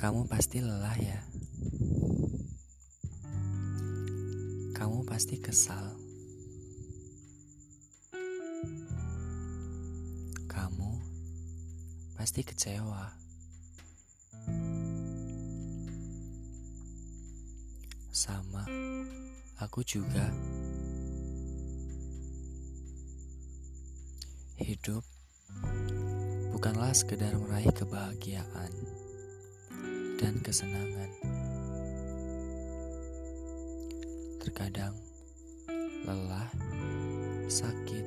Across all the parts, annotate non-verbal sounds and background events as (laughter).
Kamu pasti lelah ya. Kamu pasti kesal. Kamu pasti kecewa. Sama, aku juga. Hidup bukanlah sekedar meraih kebahagiaan dan kesenangan. Terkadang lelah, sakit,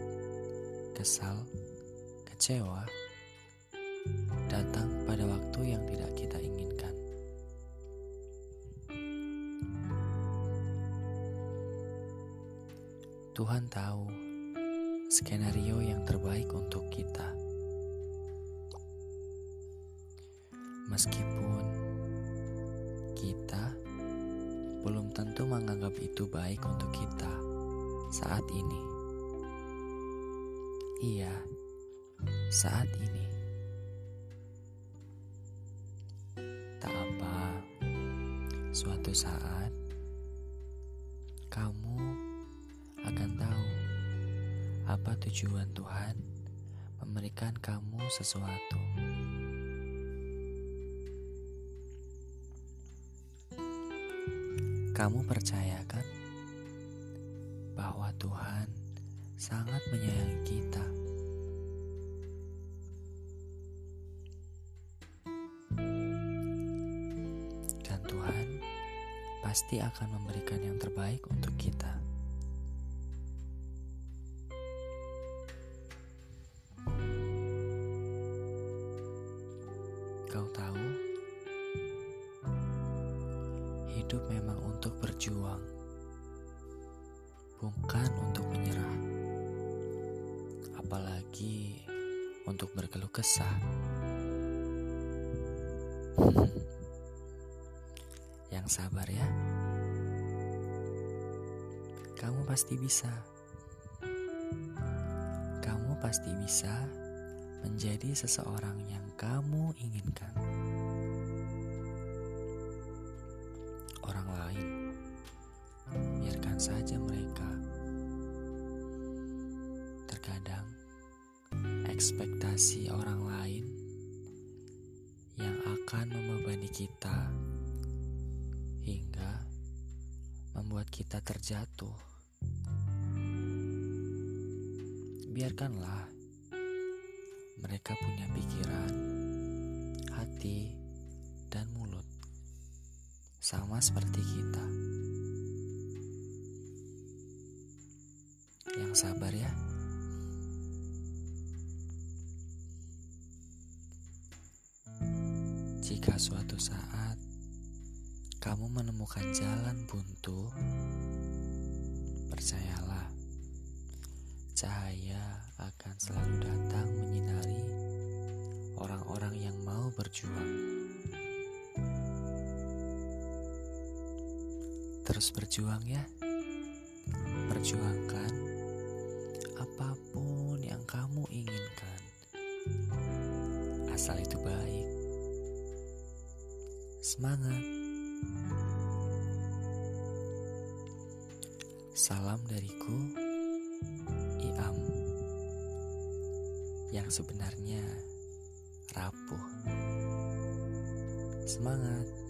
kesal, kecewa datang pada waktu yang tidak kita inginkan. Tuhan tahu skenario yang terbaik untuk kita. Meskipun menganggap itu baik untuk kita saat ini. Iya, saat ini. Tak apa, suatu saat kamu akan tahu apa tujuan Tuhan memberikan kamu sesuatu. Kamu percaya kan bahwa Tuhan sangat menyayangi kita? Dan Tuhan pasti akan memberikan yang terbaik untuk kita. Kau tahu, hidup memang untuk berjuang, bukan untuk menyerah, apalagi untuk berkeluh kesah. (laughs) Yang sabar ya, kamu pasti bisa. Kamu pasti bisa menjadi seseorang yang kamu inginkan. Orang lain, biarkan saja mereka. Terkadang, ekspektasi orang lain yang akan membebani kita hingga membuat kita terjatuh. Biarkanlah mereka punya pikiran, hati, dan mulut sama seperti kita. Yang sabar ya. Jika suatu saat kamu menemukan jalan buntu, percayalah, cahaya akan selalu datang menyinari orang-orang yang mau berjuang. Terus berjuang ya, perjuangkan apa pun yang kamu inginkan, asal itu baik. Semangat! Salam dariku, Iam, yang sebenarnya rapuh. Semangat!